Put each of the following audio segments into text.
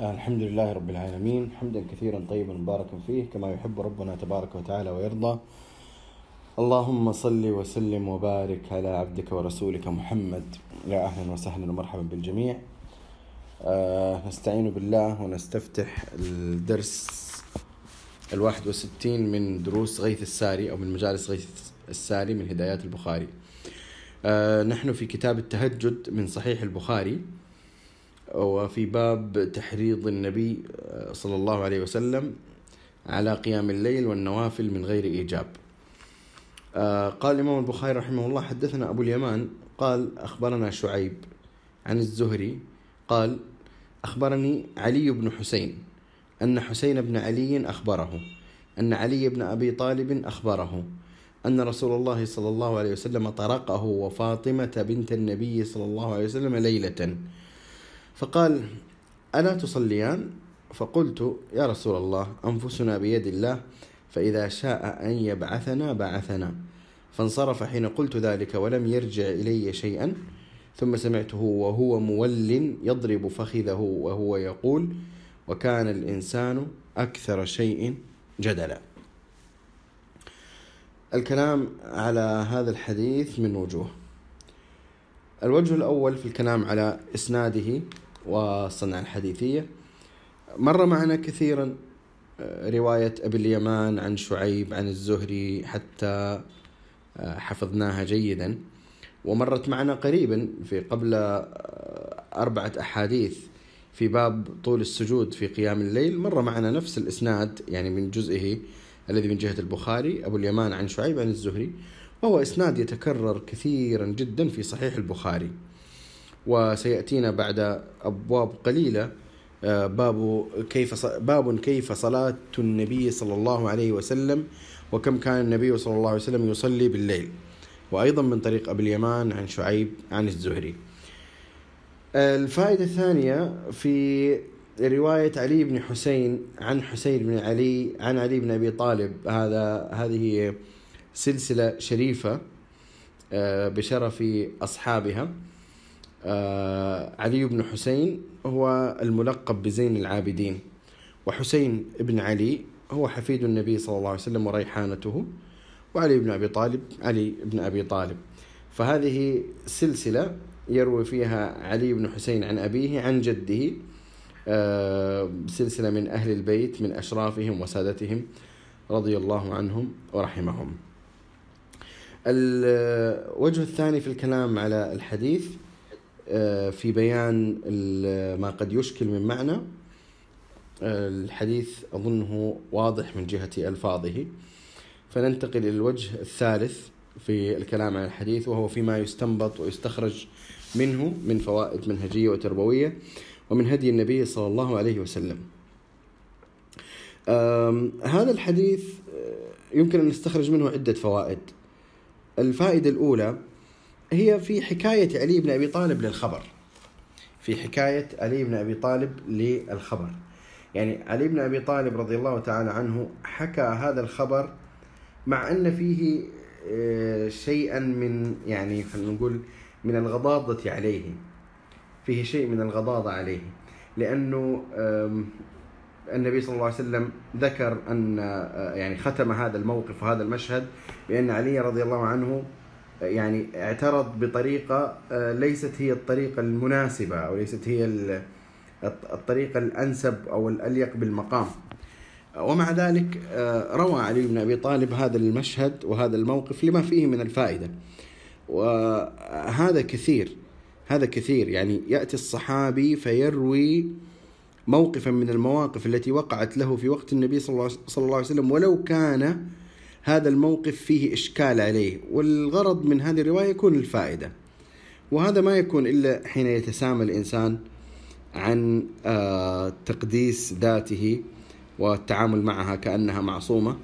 الحمد لله رب العالمين. حمدا كثيرا طيبا مباركا فيه كما يحب ربنا تبارك وتعالى ويرضى. اللهم صل وسلم وبارك على عبدك ورسولك محمد. يا أهلا وسهلا ومرحبا بالجميع. آه نستعين بالله ونستفتح الدرس الواحد وستين من دروس غيث الساري أو من مجالس غيث الساري من هدايات البخاري. آه نحن في كتاب التهجد من صحيح البخاري. وفي باب تحريض النبي آه، صلى الله عليه وسلم على قيام الليل والنوافل من غير إيجاب. آه، قال الإمام البخاري رحمه الله حدثنا أبو اليمان قال أخبرنا شعيب عن الزهري قال أخبرني علي بن حسين أن حسين بن علي أخبره أن علي بن أبي طالب أخبره أن رسول الله صلى الله عليه وسلم طرقه وفاطمة بنت النبي صلى الله عليه وسلم ليلة فقال ألا تصليان؟ فقلت يا رسول الله أنفسنا بيد الله فإذا شاء أن يبعثنا بعثنا. فانصرف حين قلت ذلك ولم يرجع إلي شيئا ثم سمعته وهو مول يضرب فخذه وهو يقول وكان الإنسان أكثر شيء جدلا. الكلام على هذا الحديث من وجوه. الوجه الأول في الكلام على إسناده والصنعة الحديثية. مر معنا كثيرا آه، رواية أبي اليمان عن شعيب عن الزهري حتى آه، حفظناها جيدا. ومرت معنا قريبا في قبل آه، أربعة أحاديث في باب طول السجود في قيام الليل. مر معنا نفس الإسناد يعني من جزئه الذي من جهة البخاري أبو اليمان عن شعيب عن الزهري. وهو إسناد يتكرر كثيرا جدا في صحيح البخاري. وسيأتينا بعد أبواب قليلة آه، باب كيف باب كيف صلاة النبي صلى الله عليه وسلم وكم كان النبي صلى الله عليه وسلم يصلي بالليل. وأيضا من طريق أبي اليمان عن شعيب عن الزهري. الفائدة الثانية في رواية علي بن حسين عن حسين بن علي عن علي بن أبي طالب. هذا هذه سلسلة شريفة آه، بشرف أصحابها. آه، علي بن حسين هو الملقب بزين العابدين وحسين بن علي هو حفيد النبي صلى الله عليه وسلم وريحانته وعلي بن أبي طالب علي بن أبي طالب. فهذه سلسلة يروي فيها علي بن حسين عن أبيه عن جده. آه، سلسلة من أهل البيت من أشرافهم وسادتهم رضي الله عنهم ورحمهم. الوجه الثاني في الكلام على الحديث آه، في بيان ما قد يشكل من معنى. آه، الحديث أظنه واضح من جهة ألفاظه. فننتقل إلى الوجه الثالث في الكلام عن الحديث وهو فيما يستنبط ويستخرج منه من فوائد منهجية وتربوية ومن هدي النبي صلى الله عليه وسلم. هذا الحديث آه، يمكن أن نستخرج منه عدة فوائد. الفائدة الأولى هي في حكاية علي بن أبي طالب للخبر. في حكاية علي بن أبي طالب للخبر. يعني علي بن أبي طالب رضي الله تعالى عنه حكى هذا الخبر مع أن فيه آه، شيئا من يعني خلينا نقول من الغضاضة عليه. فيه شيء من الغضاضة عليه. لأنه النبي صلى الله عليه وسلم ذكر أن آه، يعني ختم هذا الموقف وهذا المشهد بأن علي رضي الله عنه آه، يعني اعترض بطريقة آه، ليست هي الطريقة المناسبة أو ليست هي الطريقة الأنسب أو الأليق بالمقام. ومع ذلك روى علي بن أبي طالب هذا المشهد وهذا الموقف لما فيه من الفائدة. وهذا كثير هذا كثير يعني يأتي الصحابي فيروي موقفا من المواقف التي وقعت له في وقت النبي صلى الله عليه وسلم ولو كان هذا الموقف فيه إشكال عليه. والغرض من هذه الرواية يكون الفائدة. وهذا ما يكون إلا حين يتسامى الإنسان عن آه، تقديس ذاته والتعامل معها كأنها معصومة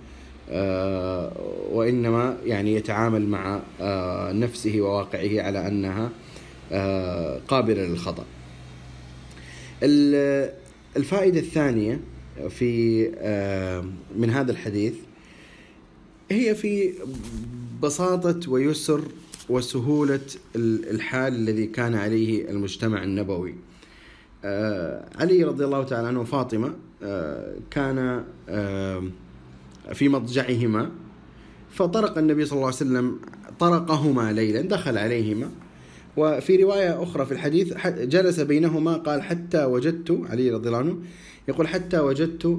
آه، وإنما يعني يتعامل مع آه، نفسه وواقعه على أنها قابلة للخطأ. الفائدة الثانية في آه، من هذا الحديث هي في بساطة ويسر وسهولة الحال الذي كان عليه المجتمع النبوي. آه، علي رضي الله تعالى عنه وفاطمة كان في مضجعهما فطرق النبي صلى الله عليه وسلم طرقهما ليلا دخل عليهما. وفي رواية أخرى في الحديث جلس بينهما قال حتى وجدت علي رضي الله عنه يقول حتى وجدت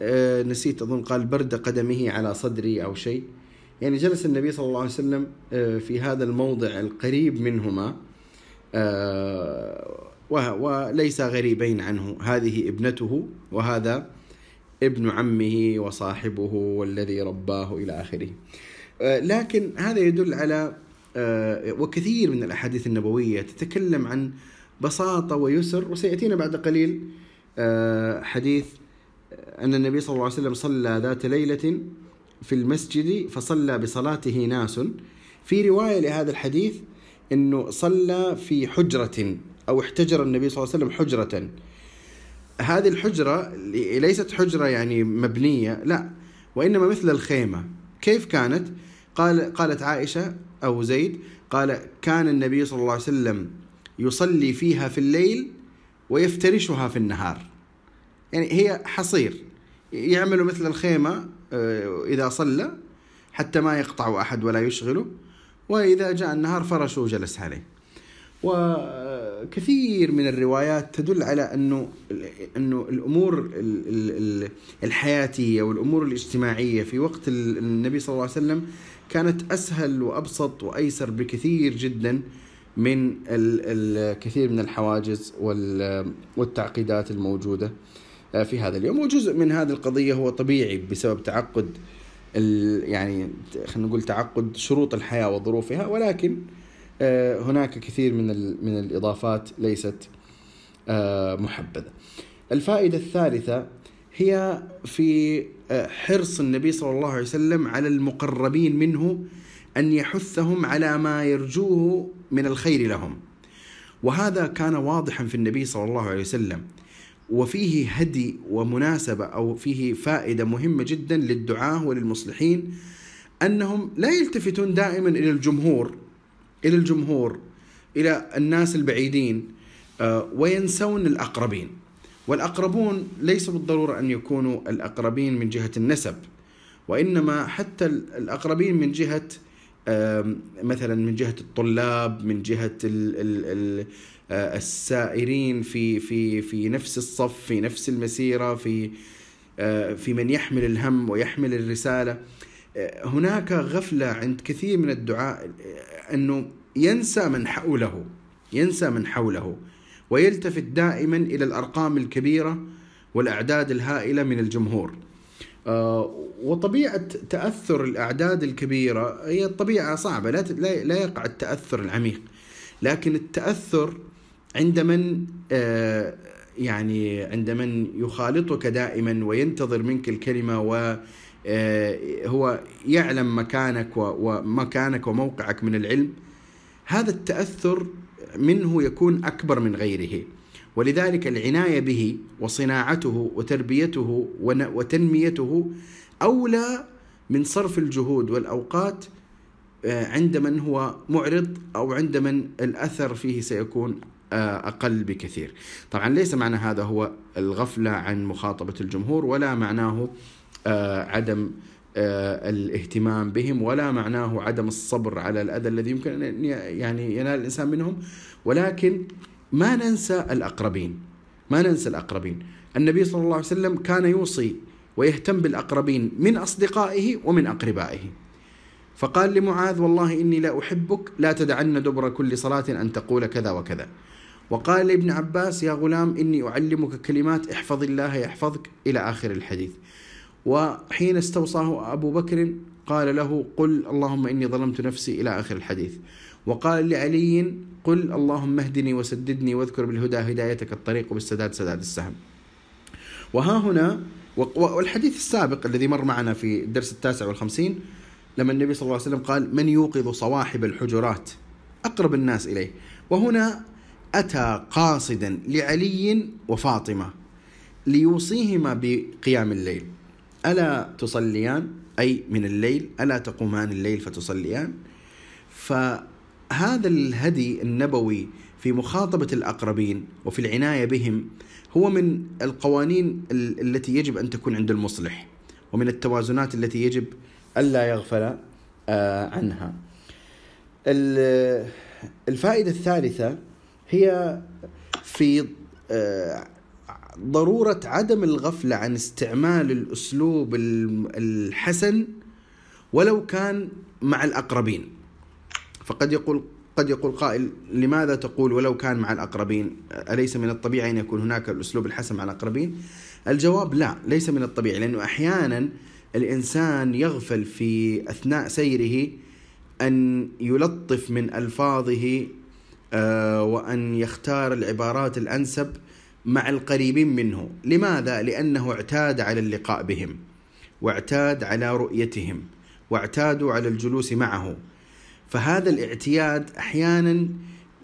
آه، نسيت أظن قال برد قدمه على صدري أو شيء. يعني جلس النبي صلى الله عليه وسلم آه، في هذا الموضع القريب منهما آه، وليس غريبين عنه. هذه ابنته وهذا ابن عمه وصاحبه والذي رباه إلى آخره. لكن هذا يدل على وكثير من الأحاديث النبوية تتكلم عن بساطة ويسر وسيأتينا بعد قليل حديث أن النبي صلى الله عليه وسلم صلى ذات ليلة في المسجد فصلى بصلاته ناس. في رواية لهذا الحديث أنه صلى في حجرة أو احتجر النبي صلى الله عليه وسلم حجرة. هذه الحجرة ليست حجرة يعني مبنية لا وإنما مثل الخيمة. كيف كانت؟ قال قالت عائشة أو زيد قال كان النبي صلى الله عليه وسلم يصلي فيها في الليل ويفترشها في النهار. يعني هي حصير. يعملوا مثل الخيمة آه، إذا صلى حتى ما يقطع أحد ولا يشغله وإذا جاء النهار فرشه وجلس عليه. وكثير من الروايات تدل على أنه أنه الأمور الحياتية والأمور الاجتماعية في وقت النبي صلى الله عليه وسلم كانت أسهل وأبسط وأيسر بكثير جدا من الكثير من الحواجز والتعقيدات الموجودة آه، في هذا اليوم. وجزء من هذه القضية هو طبيعي بسبب تعقد يعني خلينا نقول تعقد شروط الحياة وظروفها ولكن آه، هناك كثير من من الإضافات ليست آه، محبذة. الفائدة الثالثة هي في حرص النبي صلى الله عليه وسلم على المقربين منه أن يحثهم على ما يرجوه من الخير لهم. وهذا كان واضحا في النبي صلى الله عليه وسلم. وفيه هدي ومناسبة أو فيه فائدة مهمة جدا للدعاة وللمصلحين أنهم لا يلتفتون دائما إلى الجمهور إلى الجمهور إلى الناس البعيدين آه، وينسون الأقربين. والأقربون ليس بالضرورة أن يكونوا الأقربين من جهة النسب وإنما حتى الأقربين من جهة مثلا من جهة الطلاب من جهة آه، السائرين في في في نفس الصف في نفس المسيرة في آه، في من يحمل الهم ويحمل الرسالة. آه، هناك غفلة عند كثير من الدعاء أنه ينسى من حوله ينسى من حوله. ويلتفت دائما إلى الأرقام الكبيرة والأعداد الهائلة من الجمهور. وطبيعة تأثر الأعداد الكبيرة هي طبيعة صعبة لا لا يقع التأثر العميق. لكن التأثر عند من آه، يعني عند من يخالطك دائما وينتظر منك الكلمة و آه، هو يعلم مكانك ومكانك وموقعك من العلم هذا التأثر منه يكون أكبر من غيره. ولذلك العناية به وصناعته وتربيته وتنميته أولى من صرف الجهود والأوقات آه، عند من هو معرض أو عند من الأثر فيه سيكون آه، أقل بكثير. طبعا ليس معنى هذا هو الغفلة عن مخاطبة الجمهور ولا معناه آه، عدم الاهتمام بهم ولا معناه عدم الصبر على الأذى الذي يمكن أن يعني ينال الإنسان منهم. ولكن ما ننسى الأقربين. ما ننسى الأقربين. النبي صلى الله عليه وسلم كان يوصي ويهتم بالأقربين من أصدقائه ومن أقربائه. فقال لمعاذ والله إني لا أحبك لا تدعن دبر كل صلاة أن تقول كذا وكذا. وقال لابن عباس يا غلام إني أعلمك كلمات احفظ الله يحفظك إلى آخر الحديث. وحين استوصاه أبو بكر قال له قل اللهم إني ظلمت نفسي إلى آخر الحديث. وقال لعلي قل اللهم اهدني وسددني واذكر بالهدى هدايتك الطريق وبالسداد سداد السهم. وها هنا والحديث السابق الذي مر معنا في الدرس التاسع والخمسين لما النبي صلى الله عليه وسلم قال من يوقظ صواحب الحجرات أقرب الناس إليه. وهنا أتى قاصدا لعلي وفاطمة ليوصيهما بقيام الليل. ألا تصليان؟ أي من الليل ألا تقومان الليل فتصليان؟ فهذا الهدي النبوي في مخاطبة الأقربين وفي العناية بهم هو من القوانين التي يجب أن تكون عند المصلح ومن التوازنات التي يجب ألا يغفل آه، عنها. الفائدة الثالثة هي في ضرورة عدم الغفلة عن استعمال الأسلوب الحسن ولو كان مع الأقربين. فقد يقول قد يقول قائل لماذا تقول ولو كان مع الأقربين؟ أليس من الطبيعي أن يكون هناك الأسلوب الحسن مع الأقربين؟ الجواب لا ليس من الطبيعي لأنه أحيانا الإنسان يغفل في أثناء سيره أن يلطف من ألفاظه آه، وأن يختار العبارات الأنسب مع القريبين منه. لماذا؟ لأنه اعتاد على اللقاء بهم واعتاد على رؤيتهم واعتادوا على الجلوس معه. فهذا الاعتياد أحيانا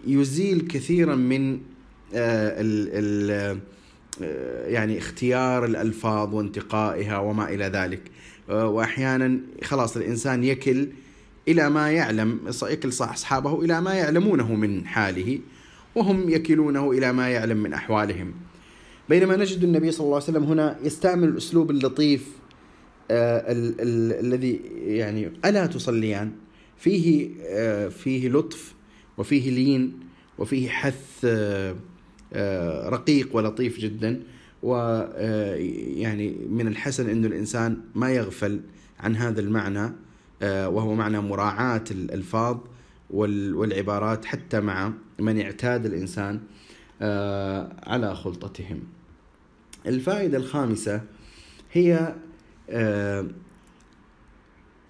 يزيل كثيرا من آه، ال آه، يعني اختيار الألفاظ وانتقائها وما إلى ذلك. آه، وأحيانا خلاص الإنسان يكل إلى ما يعلم يكل صح أصحابه إلى ما يعلمونه من حاله. وهم يكلونه إلى ما يعلم من أحوالهم. بينما نجد النبي صلى الله عليه وسلم هنا يستعمل الأسلوب اللطيف الذي يعني ألا تصليان؟ فيه آه، فيه لطف وفيه لين وفيه حث آه، آه، رقيق ولطيف جدا. ويعني من الحسن إنه الإنسان ما يغفل عن هذا المعنى وهو معنى مراعاة الألفاظ. والعبارات حتى مع من اعتاد الإنسان على خلطتهم. الفائدة الخامسة هي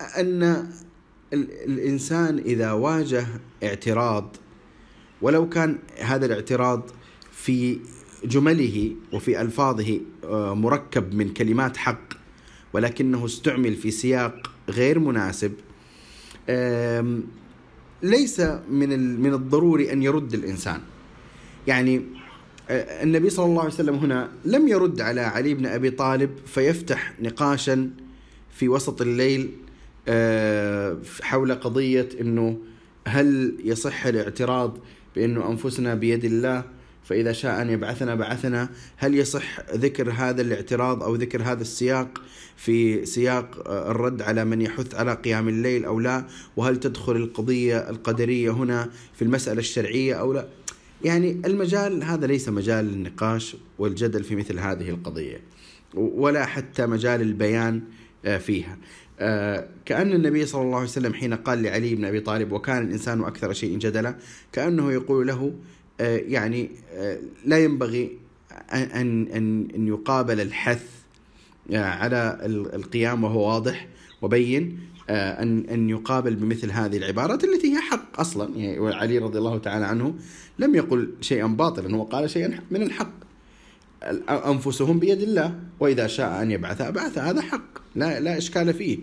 أن الإنسان إذا واجه اعتراض ولو كان هذا الاعتراض في جمله وفي ألفاظه آه، مركب من كلمات حق ولكنه استعمل في سياق غير مناسب ليس من من الضروري أن يرد الإنسان. يعني آه، النبي صلى الله عليه وسلم هنا لم يرد على علي بن أبي طالب فيفتح نقاشا في وسط الليل آه، حول قضية أنه هل يصح الاعتراض بأنه أنفسنا بيد الله؟ فإذا شاء أن يبعثنا بعثنا. هل يصح ذكر هذا الاعتراض أو ذكر هذا السياق في سياق آه، الرد على من يحث على قيام الليل أو لا؟ وهل تدخل القضية القدرية هنا في المسألة الشرعية أو لا؟ يعني المجال هذا ليس مجال النقاش والجدل في مثل هذه القضية ولا حتى مجال البيان آه، فيها. آه، كأن النبي صلى الله عليه وسلم حين قال لعلي بن أبي طالب وكان الإنسان أكثر شيء جدلا كأنه يقول له يعني آه، لا ينبغي أن أن أن يقابل الحث على القيام وهو واضح وبين أن أن يقابل بمثل هذه العبارات التي هي حق أصلا. يعني علي رضي الله تعالى عنه لم يقل شيئا باطلا هو قال شيئا من الحق. أنفسهم بيد الله وإذا شاء أن يبعث أبعث هذا حق لا, لا إشكال فيه.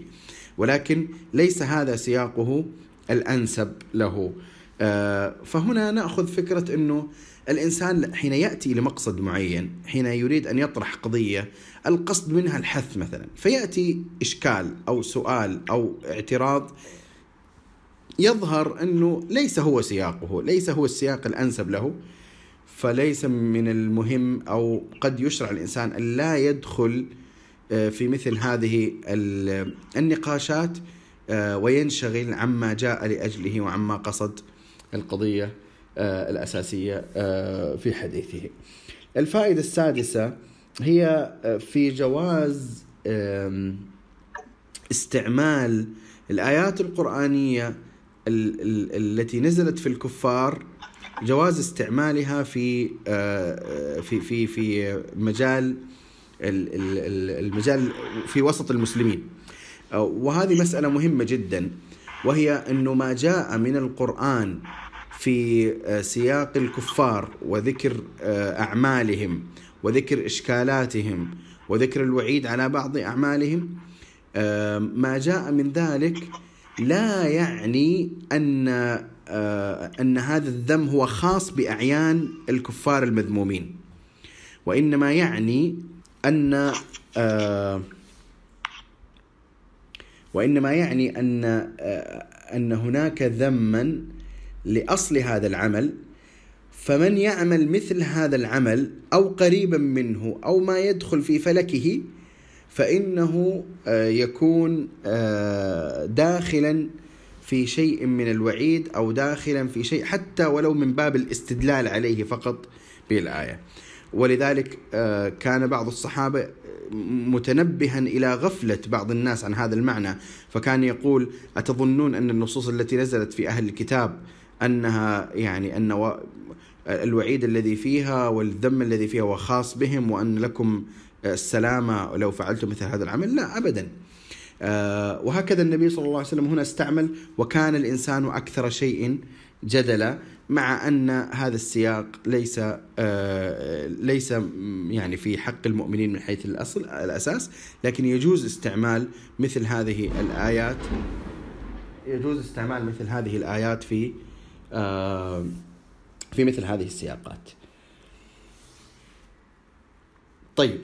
ولكن ليس هذا سياقه الأنسب له. آه، فهنا نأخذ فكرة أنه الإنسان حين يأتي لمقصد معين حين يريد أن يطرح قضية القصد منها الحث مثلا فيأتي إشكال أو سؤال أو اعتراض يظهر أنه ليس هو سياقه ليس هو السياق الأنسب له فليس من المهم أو قد يشرع الإنسان أن لا يدخل آه، في مثل هذه النقاشات آه، وينشغل عما جاء لأجله وعما قصد. القضية آه، الأساسية في حديثه. الفائدة السادسة هي في جواز استعمال الآيات القرآنية التي نزلت في الكفار جواز استعمالها في في في في مجال المجال في وسط المسلمين وهذه مسألة مهمة جدا وهي أنه ما جاء من القرآن في آه، سياق الكفار وذكر آه، أعمالهم وذكر إشكالاتهم وذكر الوعيد على بعض أعمالهم آه، ما جاء من ذلك لا يعني أن أن هذا الذم هو خاص بأعيان الكفار المذمومين وإنما يعني أن وإنما يعني أن آه أن هناك ذما لأصل هذا العمل فمن يعمل مثل هذا العمل أو قريبا منه أو ما يدخل في فلكه فإنه آه، يكون آه، داخلا في شيء من الوعيد أو داخلا في شيء حتى ولو من باب الاستدلال عليه فقط بالآية. ولذلك آه، كان بعض الصحابة متنبها إلى غفلة بعض الناس عن هذا المعنى. فكان يقول أتظنون أن النصوص التي نزلت في أهل الكتاب أنها يعني أن الوعيد الذي فيها والذم الذي فيها هو خاص بهم وأن لكم السلامه لو فعلتم مثل هذا العمل؟ لا ابدا. آه، وهكذا النبي صلى الله عليه وسلم هنا استعمل وكان الإنسان أكثر شيء جدلا مع أن هذا السياق ليس آه، ليس يعني في حق المؤمنين من حيث الأصل الأساس لكن يجوز استعمال مثل هذه الآيات يجوز استعمال مثل هذه الآيات في آه، في مثل هذه السياقات. طيب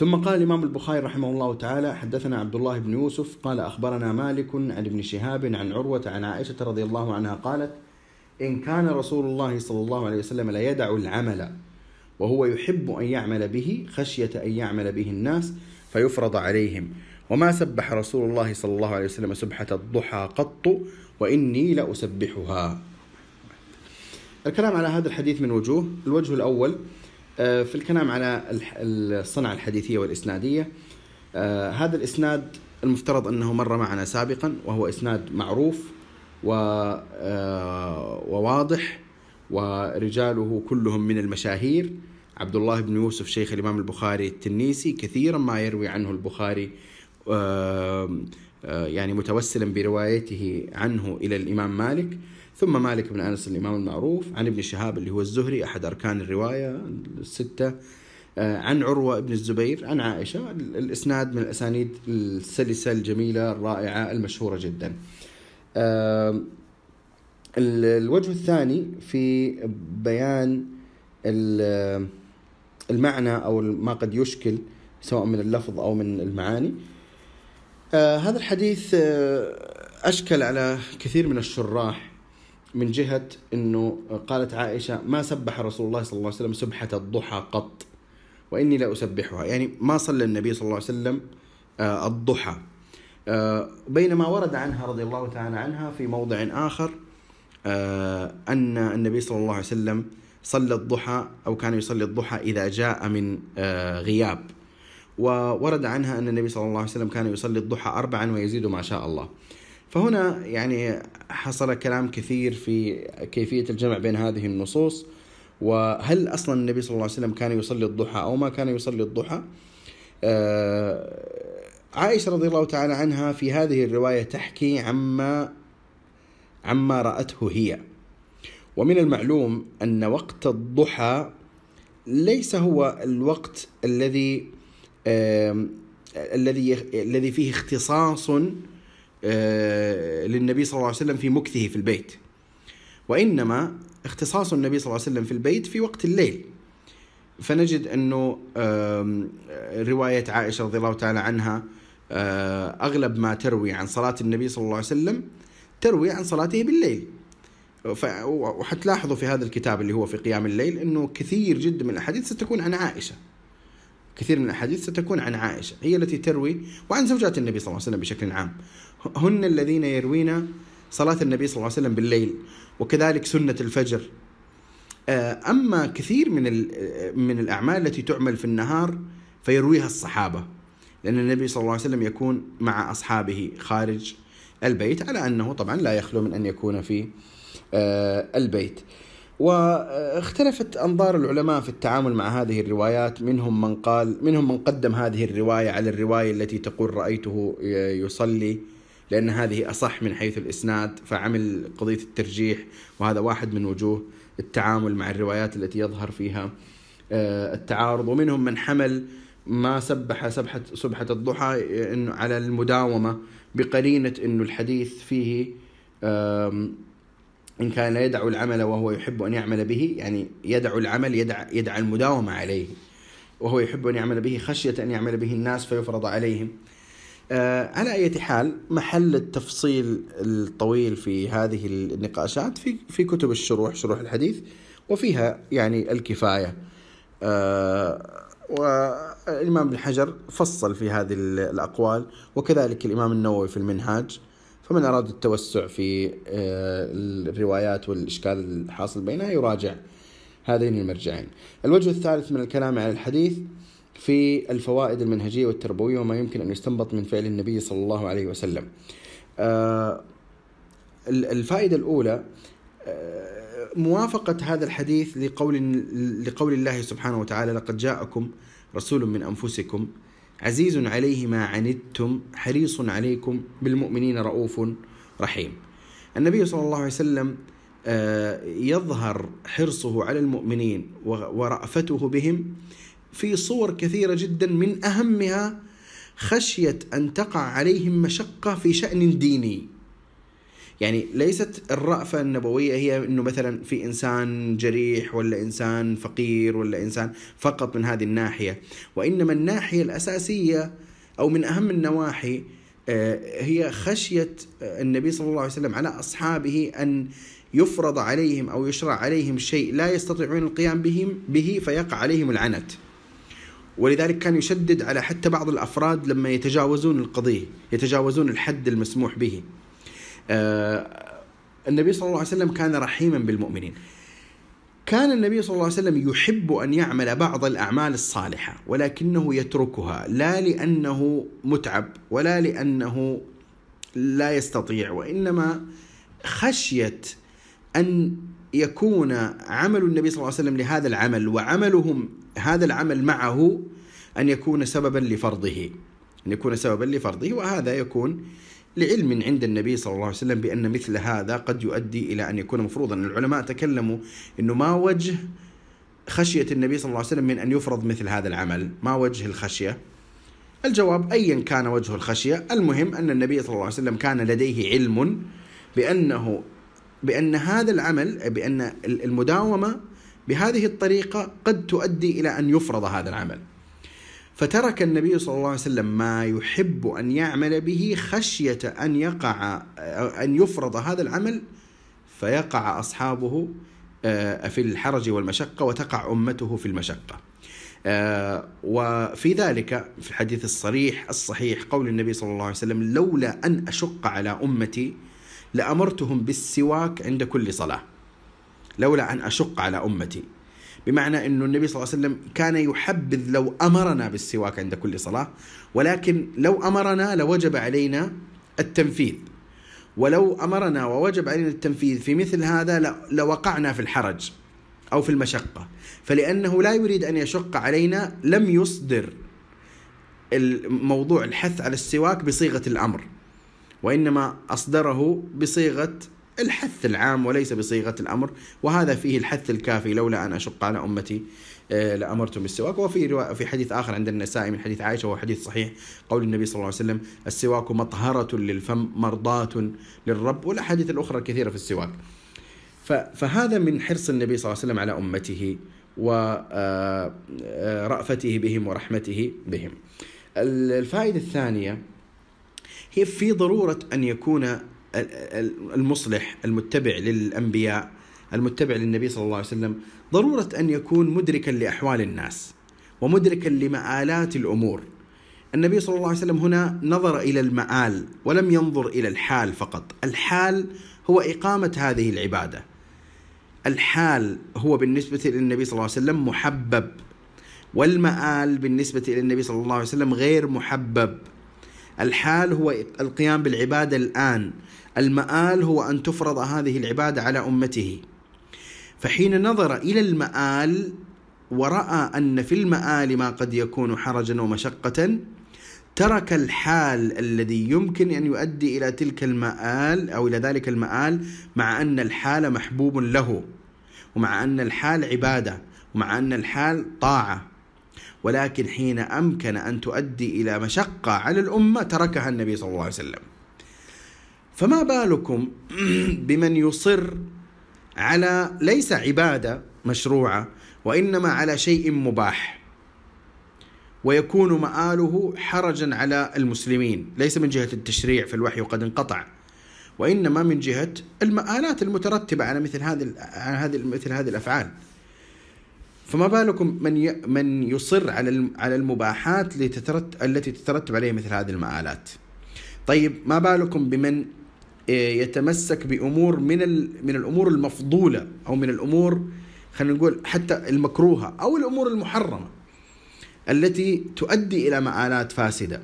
ثم قال الإمام البخاري رحمه الله تعالى حدثنا عبد الله بن يوسف قال أخبرنا مالك عن ابن شهاب عن عروة عن عائشة رضي الله عنها قالت إن كان رسول الله صلى الله عليه وسلم لا يدع العمل وهو يحب أن يعمل به خشية أن يعمل به الناس فيفرض عليهم. وما سبح رسول الله صلى الله عليه وسلم سبحة الضحى قط وإني لأسبحها. الكلام على هذا الحديث من وجوه. الوجه الأول في الكلام على الصنعة الحديثية والإسنادية آه، هذا الإسناد المفترض أنه مر معنا سابقا وهو إسناد معروف آه، وواضح ورجاله كلهم من المشاهير. عبد الله بن يوسف شيخ الإمام البخاري التنيسي كثيرا ما يروي عنه البخاري يعني متوسلا بروايته عنه إلى الإمام مالك. ثم مالك بن أنس الإمام المعروف عن ابن شهاب اللي هو الزهري أحد أركان الرواية الستة آه، عن عروة بن الزبير عن عائشة الإسناد من الأسانيد السلسة الجميلة الرائعة المشهورة جدا. آه، الوجه الثاني في بيان المعنى أو ما قد يشكل سواء من اللفظ أو من المعاني. آه، هذا الحديث أشكل على كثير من الشراح من جهة أنه قالت عائشة ما سبح رسول الله صلى الله عليه وسلم سبحة الضحى قط وإني لا أسبحها. يعني ما صلى النبي صلى الله عليه وسلم آه، الضحى. آه، بينما ورد عنها رضي الله تعالى عنها في موضع آخر آه، أن النبي صلى الله عليه وسلم صلى الضحى أو كان يصلي الضحى إذا جاء من غياب. وورد عنها أن النبي صلى الله عليه وسلم كان يصلي الضحى أربعا ويزيد ما شاء الله. فهنا يعني حصل كلام كثير في كيفية الجمع بين هذه النصوص وهل أصلا النبي صلى الله عليه وسلم كان يصلي الضحى أو ما كان يصلي الضحى؟ آه عائشة رضي الله تعالى عنها في هذه الرواية تحكي عما عما رأته هي. ومن المعلوم أن وقت الضحى ليس هو الوقت الذي الذي الذي فيه اختصاص للنبي صلى الله عليه وسلم في مكثه في البيت. وإنما اختصاص النبي صلى الله عليه وسلم في البيت في وقت الليل. فنجد أنه رواية عائشة رضي الله تعالى عنها آه، أغلب ما تروي عن صلاة النبي صلى الله عليه وسلم تروي عن صلاته بالليل. وحتلاحظوا في هذا الكتاب اللي هو في قيام الليل أنه كثير جدا من الأحاديث ستكون عن عائشة. كثير من الأحاديث ستكون عن عائشة هي التي تروي وعن زوجات النبي صلى الله عليه وسلم بشكل عام. هن الذين يروين صلاة النبي صلى الله عليه وسلم بالليل وكذلك سنة الفجر. آه، أما كثير من من الأعمال التي تعمل في النهار فيرويها الصحابة لأن النبي صلى الله عليه وسلم يكون مع أصحابه خارج البيت على أنه طبعا لا يخلو من أن يكون في آه، البيت. واختلفت أنظار العلماء في التعامل مع هذه الروايات. منهم من قال منهم من قدم هذه الرواية على الرواية التي تقول رأيته يصلي لأن هذه أصح من حيث الإسناد فعمل قضية الترجيح وهذا واحد من وجوه التعامل مع الروايات التي يظهر فيها آه، التعارض. ومنهم من حمل ما سبح سبحة سبحة الضحى إنه على المداومة بقرينة إنه الحديث فيه إن كان يدع العمل وهو يحب أن يعمل به يعني يدع العمل يدع, يدع المداومة عليه وهو يحب أن يعمل به خشية أن يعمل به الناس فيفرض عليهم. آه على أي حال محل التفصيل الطويل في هذه النقاشات في في كتب الشروح شروح الحديث وفيها يعني الكفاية. آه والإمام ابن حجر فصل في هذه الأقوال وكذلك الإمام النووي في المنهاج. فمن أراد التوسع في آه، الروايات والإشكال الحاصل بينها يراجع هذين المرجعين. الوجه الثالث من الكلام عن الحديث في الفوائد المنهجية والتربوية وما يمكن أن يستنبط من فعل النبي صلى الله عليه وسلم. آه، الفائدة الأولى آه، موافقة هذا الحديث لقول لقول الله سبحانه وتعالى لقد جاءكم رسول من أنفسكم عزيز عليه ما عنتم حريص عليكم بالمؤمنين رؤوف رحيم. النبي صلى الله عليه وسلم آه، يظهر حرصه على المؤمنين ورأفته بهم في صور كثيرة جدا من أهمها خشية أن تقع عليهم مشقة في شأن ديني. يعني ليست الرأفة النبوية هي أنه مثلا في إنسان جريح ولا إنسان فقير ولا إنسان فقط من هذه الناحية. وإنما الناحية الأساسية أو من أهم النواحي آه، هي خشية النبي صلى الله عليه وسلم على أصحابه أن يفرض عليهم أو يشرع عليهم شيء لا يستطيعون القيام بهم به فيقع عليهم العنت. ولذلك كان يشدد على حتى بعض الأفراد لما يتجاوزون القضية يتجاوزون الحد المسموح به. آه، النبي صلى الله عليه وسلم كان رحيما بالمؤمنين. كان النبي صلى الله عليه وسلم يحب أن يعمل بعض الأعمال الصالحة ولكنه يتركها لا لأنه متعب ولا لأنه لا يستطيع وإنما خشيه أن يكون عمل النبي صلى الله عليه وسلم لهذا العمل وعملهم هذا العمل معه أن يكون سببا لفرضه أن يكون سببا لفرضه وهذا يكون لعلم عند النبي صلى الله عليه وسلم بأن مثل هذا قد يؤدي إلى أن يكون مفروضا. العلماء تكلموا أنه ما وجه خشية النبي صلى الله عليه وسلم من أن يفرض مثل هذا العمل؟ ما وجه الخشية؟ الجواب أيا كان وجه الخشية. المهم أن النبي صلى الله عليه وسلم كان لديه علم بأنه بأن هذا العمل بأن المداومة بهذه الطريقة قد تؤدي إلى أن يفرض هذا العمل. فترك النبي صلى الله عليه وسلم ما يحب أن يعمل به خشية أن يقع أن يفرض هذا العمل فيقع أصحابه آه، في الحرج والمشقة وتقع أمته في المشقة. آه، وفي ذلك في الحديث الصريح الصحيح قول النبي صلى الله عليه وسلم لولا أن أشق على أمتي لأمرتهم بالسواك عند كل صلاة. لولا أن أشق على أمتي بمعنى إنه النبي صلى الله عليه وسلم كان يحبذ لو أمرنا بالسواك عند كل صلاة ولكن لو أمرنا لوجب علينا التنفيذ. ولو أمرنا ووجب علينا التنفيذ في مثل هذا لوقعنا في الحرج أو في المشقة. فلأنه لا يريد أن يشق علينا لم يصدر الموضوع الحث على السواك بصيغة الأمر وإنما أصدره بصيغة الحث العام وليس بصيغة الأمر وهذا فيه الحث الكافي لولا أن أشق على أمتي آه، لأمرتم بالسواك. وفي في حديث آخر عند النسائي من حديث عائشة وهو حديث صحيح قول النبي صلى الله عليه وسلم السواك مطهرة للفم مرضاة للرب والأحاديث الأخرى الكثيرة في السواك. فهذا من حرص النبي صلى الله عليه وسلم على أمته ورأفته آه، آه، بهم ورحمته بهم. الفائدة الثانية هي في ضرورة أن يكون المصلح المتبع للأنبياء المتبع للنبي صلى الله عليه وسلم ضرورة أن يكون مدركا لأحوال الناس ومدركا لمآلات الأمور. النبي صلى الله عليه وسلم هنا نظر إلى المآل ولم ينظر إلى الحال فقط، الحال هو إقامة هذه العبادة. الحال هو بالنسبة للنبي صلى الله عليه وسلم محبب والمآل بالنسبة للنبي صلى الله عليه وسلم غير محبب. الحال هو القيام بالعبادة الآن المآل هو أن تفرض هذه العبادة على أمته. فحين نظر إلى المآل ورأى أن في المآل ما قد يكون حرجا ومشقة ترك الحال الذي يمكن أن يؤدي إلى تلك المآل أو إلى ذلك المآل مع أن الحال محبوب له ومع أن الحال عبادة ومع أن الحال طاعة. ولكن حين أمكن أن تؤدي إلى مشقة على الأمة تركها النبي صلى الله عليه وسلم. فما بالكم بمن يصر على ليس عبادة مشروعة وإنما على شيء مباح ويكون مآله حرجا على المسلمين. ليس من جهة التشريع في الوحي وقد انقطع وإنما من جهة المآلات المترتبة على مثل هذه على هذه مثل هذه الأفعال. فما بالكم من من يصر على على المباحات التي تترتب عليها مثل هذه المآلات؟ طيب ما بالكم بمن يتمسك بأمور من من الأمور المفضولة أو من الأمور خلينا نقول حتى المكروهة أو الأمور المحرمة التي تؤدي إلى مآلات فاسدة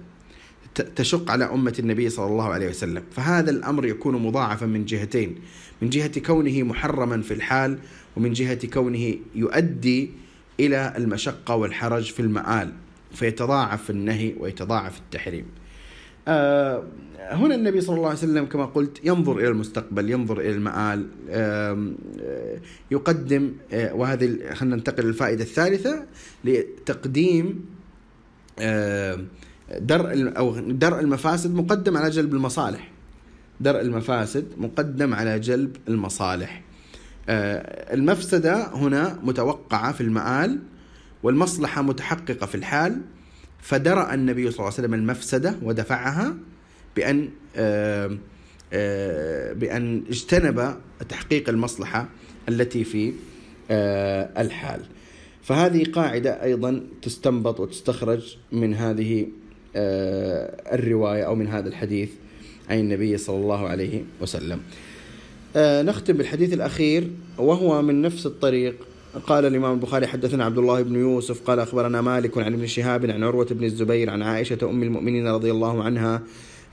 تشق على أمة النبي صلى الله عليه وسلم، فهذا الأمر يكون مضاعفا من جهتين، من جهة كونه محرما في الحال ومن جهة كونه يؤدي إلى المشقة والحرج في المآل، فيتضاعف النهي ويتضاعف التحريم. آه هنا النبي صلى الله عليه وسلم كما قلت ينظر إلى المستقبل ينظر إلى المآل آه يقدم آه وهذه خلينا ننتقل للفائدة الثالثة لتقديم درء أو درء المفاسد مقدم على جلب المصالح. درء المفاسد مقدم على جلب المصالح. المفسدة هنا متوقعة في المآل والمصلحة متحققة في الحال. فدرأ النبي صلى الله عليه وسلم المفسدة ودفعها بأن بأن اجتنب تحقيق المصلحة التي في الحال. فهذه قاعدة أيضا تستنبط وتستخرج من هذه الرواية أو من هذا الحديث عن النبي صلى الله عليه وسلم. نختم بالحديث الأخير وهو من نفس الطريق قال الإمام البخاري حدثنا عبد الله بن يوسف قال أخبرنا مالك عن ابن شهاب عن عروة بن الزبير عن عائشة أم المؤمنين رضي الله عنها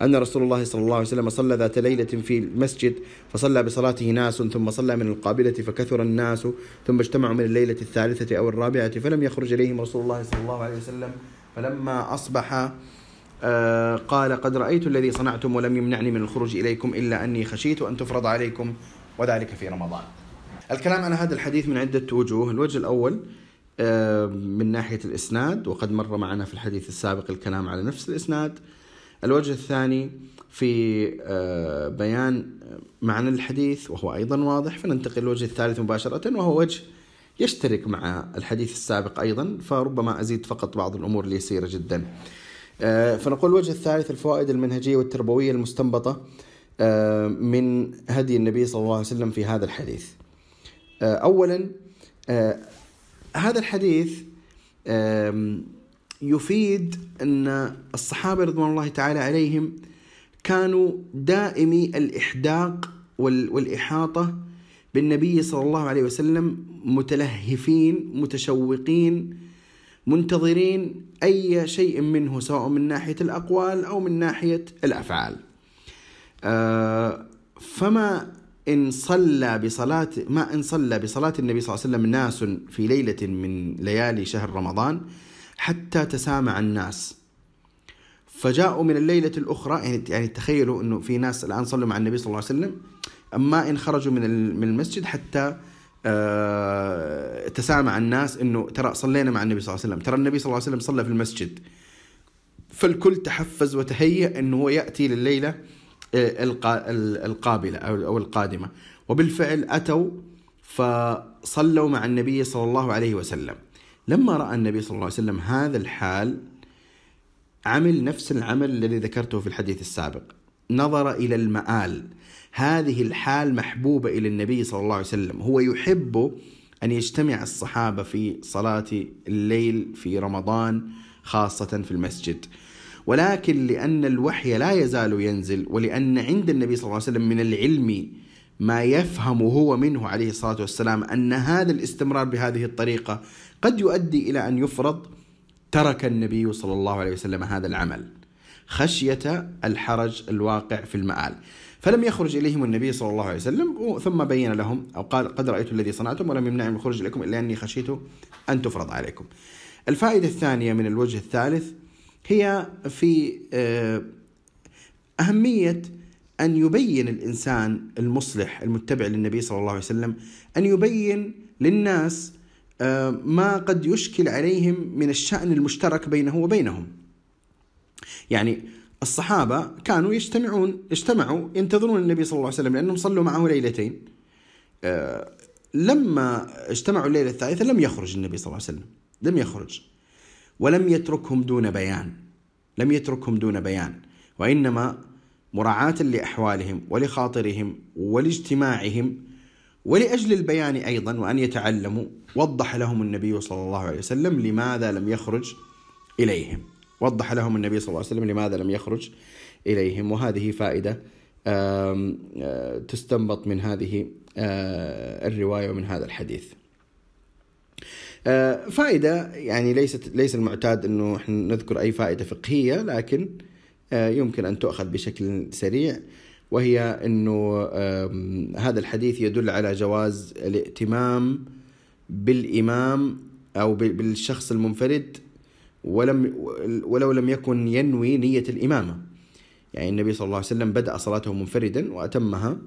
أن رسول الله صلى الله عليه وسلم صلى ذات ليلة في المسجد فصلى بصلاته ناس ثم صلى من القابلة فكثر الناس ثم اجتمعوا من الليلة الثالثة أو الرابعة فلم يخرج إليهم رسول الله صلى الله عليه وسلم فلما أصبح قال قد رأيت الذي صنعتم ولم يمنعني من الخروج إليكم إلا أني خشيت أن تفرض عليكم وذلك في رمضان. الكلام عن هذا الحديث من عدة وجوه. الوجه الأول من ناحية الإسناد وقد مر معنا في الحديث السابق الكلام على نفس الإسناد. الوجه الثاني في بيان معنى الحديث وهو أيضا واضح فننتقل للوجه الثالث مباشرة وهو وجه يشترك مع الحديث السابق أيضا فربما أزيد فقط بعض الأمور اليسيرة جدا. فنقول الوجه الثالث الفوائد المنهجية والتربوية المستنبطة من هدي النبي صلى الله عليه وسلم في هذا الحديث. اولا هذا الحديث يفيد أن الصحابة رضوان الله تعالى عليهم كانوا دائمي الإحداق والإحاطة بالنبي صلى الله عليه وسلم متلهفين متشوقين منتظرين أي شيء منه سواء من ناحية الأقوال أو من ناحية الأفعال. فما إن صلى بصلاة ما إن صلى بصلاة النبي صلى الله عليه وسلم ناس في ليلة من ليالي شهر رمضان حتى تسامع الناس. فجاءوا من الليلة الأخرى يعني يعني تخيلوا إنه في ناس الآن صلوا مع النبي صلى الله عليه وسلم أما إن خرجوا من من المسجد حتى آه تسامع الناس إنه ترى صلينا مع النبي صلى الله عليه وسلم ترى النبي صلى الله عليه وسلم صلى في المسجد. فالكل تحفز وتهيأ إنه هو يأتي لليلة القابلة أو القادمة. وبالفعل أتوا فصلوا مع النبي صلى الله عليه وسلم. لما رأى النبي صلى الله عليه وسلم هذا الحال عمل نفس العمل الذي ذكرته في الحديث السابق. نظر إلى المآل. هذه الحال محبوبة إلى النبي صلى الله عليه وسلم. هو يحب أن يجتمع الصحابة في صلاة الليل في رمضان خاصة في المسجد. ولكن لأن الوحي لا يزال ينزل ولأن عند النبي صلى الله عليه وسلم من العلم ما يفهم هو منه عليه الصلاة والسلام أن هذا الاستمرار بهذه الطريقة قد يؤدي إلى أن يفرض ترك النبي صلى الله عليه وسلم هذا العمل خشية الحرج الواقع في المآل. فلم يخرج إليهم النبي صلى الله عليه وسلم ثم بين لهم أو قال قد رأيت الذي صنعتم ولم يمنعني من الخروج إليكم إلا أني خشيت أن تفرض عليكم. الفائدة الثانية من الوجه الثالث هي في أهمية أن يبين الإنسان المصلح المتبع للنبي صلى الله عليه وسلم أن يبين للناس ما قد يشكل عليهم من الشأن المشترك بينه وبينهم. يعني الصحابة كانوا يجتمعون اجتمعوا ينتظرون النبي صلى الله عليه وسلم لأنهم صلوا معه ليلتين. لما اجتمعوا الليلة الثالثة لم يخرج النبي صلى الله عليه وسلم لم يخرج. ولم يتركهم دون بيان لم يتركهم دون بيان. وإنما مراعاة لأحوالهم ولخاطرهم ولاجتماعهم ولأجل البيان أيضا وأن يتعلموا وضح لهم النبي صلى الله عليه وسلم لماذا لم يخرج إليهم. وضح لهم النبي صلى الله عليه وسلم لماذا لم يخرج إليهم. وهذه فائدة تستنبط من هذه الرواية ومن هذا الحديث. فائدة يعني ليست ليس المعتاد إنه إحنا نذكر أي فائدة فقهية لكن يمكن أن تؤخذ بشكل سريع وهي إنه هذا الحديث يدل على جواز الائتمام بالإمام أو بالشخص المنفرد ولم ولو لم يكن ينوي نية الإمامة. يعني النبي صلى الله عليه وسلم بدأ صلاته منفردا وأتمها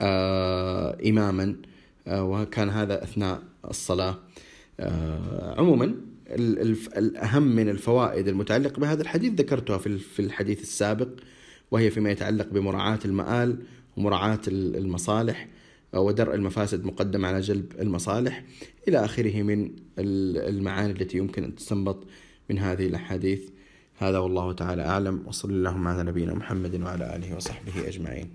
آه إماما آه وكان هذا أثناء الصلاة. آه عموما الأهم من الفوائد المتعلقة بهذا الحديث ذكرتها في الحديث السابق وهي فيما يتعلق بمراعاة المآل ومراعاة المصالح ودرء المفاسد مقدم على جلب المصالح. إلى آخره من المعاني التي يمكن أن تستنبط من هذه الأحاديث. هذا والله تعالى أعلم وصلى اللهم على نبينا محمد وعلى آله وصحبه أجمعين.